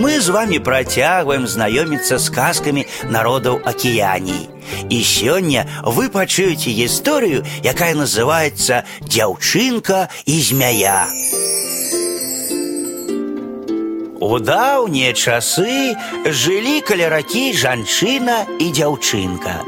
Мы з вами працягваем знаёміцца з казкамі народаў акіяній. І сёння вы пачуеце гісторыю, якая называецца дзяўчынка і змяя. У даўнія часы жылі каля ракі жанчына і дзяўчынка.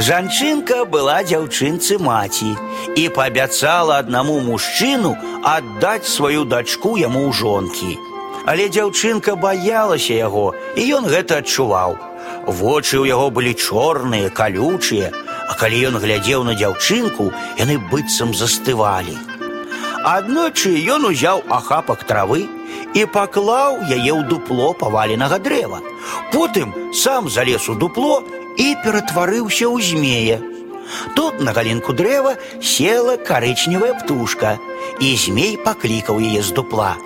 Жанчынка была дзяўчынцы маці і паабяцала аднаму мужчыну аддаць сваю дачку яму ў жонкі. Але дзяўчынка баялася яго, і ён гэта адчуваў. Вочы ў яго былі чорныя, калючыя, а калі ён глядзеў на дзяўчынку, яны быццам застывалі. Аднойчы ён узяў ахапак травы і паклаў яе ў дупло паваленага дрэва. Потым сам залез у дупло і ператварыўся ў змея. Тут на галінку дрэва села карычневая птушка, і змей паклікаў яе з дупла.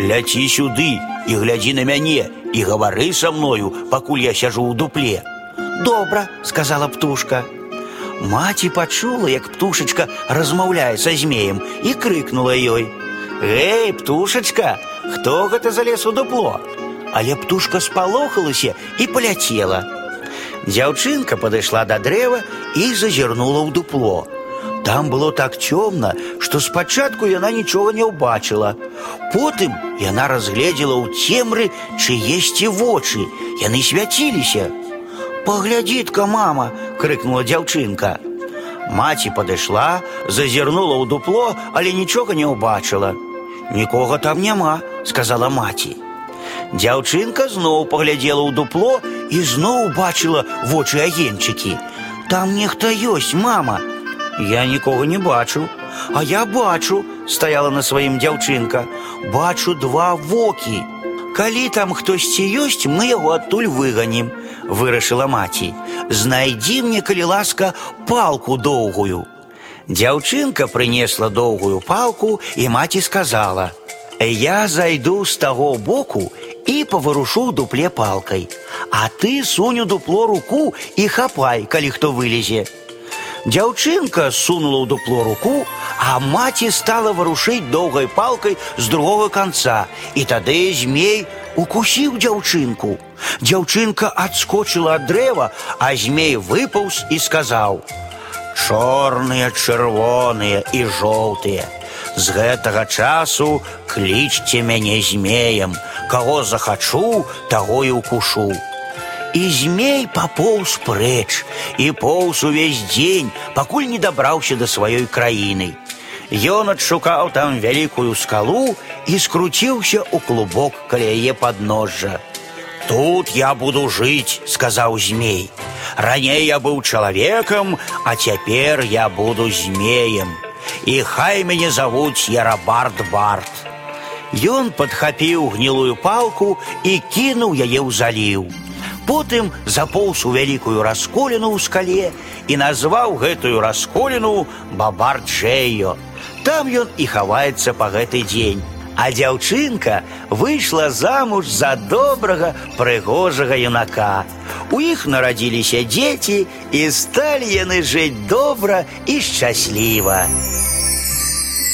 Ляці сюды і глядзі на мяне і гавары са мною, пакуль я сяжу ў дупле. Добра, сказала птушка. Маці пачула, як птушачка размаўляе са змеем і крыкнула ёй: « Эй, птушачка, хто гэта залез у дупло? Але птушка спалохалася і паляцела. Дзяўчынка падышла да дрэва і зазірнула ў дупло. Там было так цёмна, што спачатку яна нічога не ўбачыла. Потым яна разгледзела ў цемры чыесьці вочы, яны свяціліся. Паглядзітка, мама, крыкнула дзяўчынка. Маці падышла, зазірнула ў дупло, але нічога не ўбачыла. Нікога там няма, сказала маці. Дзяўчынка зноў паглядзела ў дупло і зноў убачыла вочы агеньчыкі. Там нехта ёсць, мама, я нікога не бачу, а я бачу, стаяла на сваім дзяўчынка. Бачу два вокі. Калі там хтосьці ёсць, мы яго адтуль выганім, вырашыла маці. Знайдзі мне, калі ласка, палку доўгую. Дзяўчынка прынесла доўгую палку і маці сказала: « Я зайду з таго боку і паварушу дупле палкай, А ты суню дупло руку і хапай, калі хто вылезе. Дзяўчынка сунула ў дупло руку, а маці стала варушыць доўгай палкай з другого канца, і тады змей укусіў дзяўчынку. Дзяўчынка адскочыла ад дрэва, а змей выпаўз і сказаў: « Чорныя, чырвоныя і жоўтыя. З гэтага часу клічце мяне змеем, каго захачу, таго і укушу. І змей папоўз прэч і поўз увесь дзень, пакуль не дабраўся да сваёй краіны. Ён адшукаў там вялікую скалу і скруціўся ў клубок каля яе падножжа. Тут я буду жыць, сказаў змей. Раней я быў чалавекам, а цяпер я буду змеем. І хай мяне завуць Ярабард Барт. Ён падхапіў гнілую палку і кінуў яе ў заліў. Потым запоўз у вялікую расколіну ў скале і назваў гэтую расколіну Бабарджэйо. Там ён і хаваецца па гэты дзень. А дзяўчынка выйшла замуж за добрага прыгожага юнака. У іх нарадзіліся дзеці і сталі яны жыць добра і шчасліва.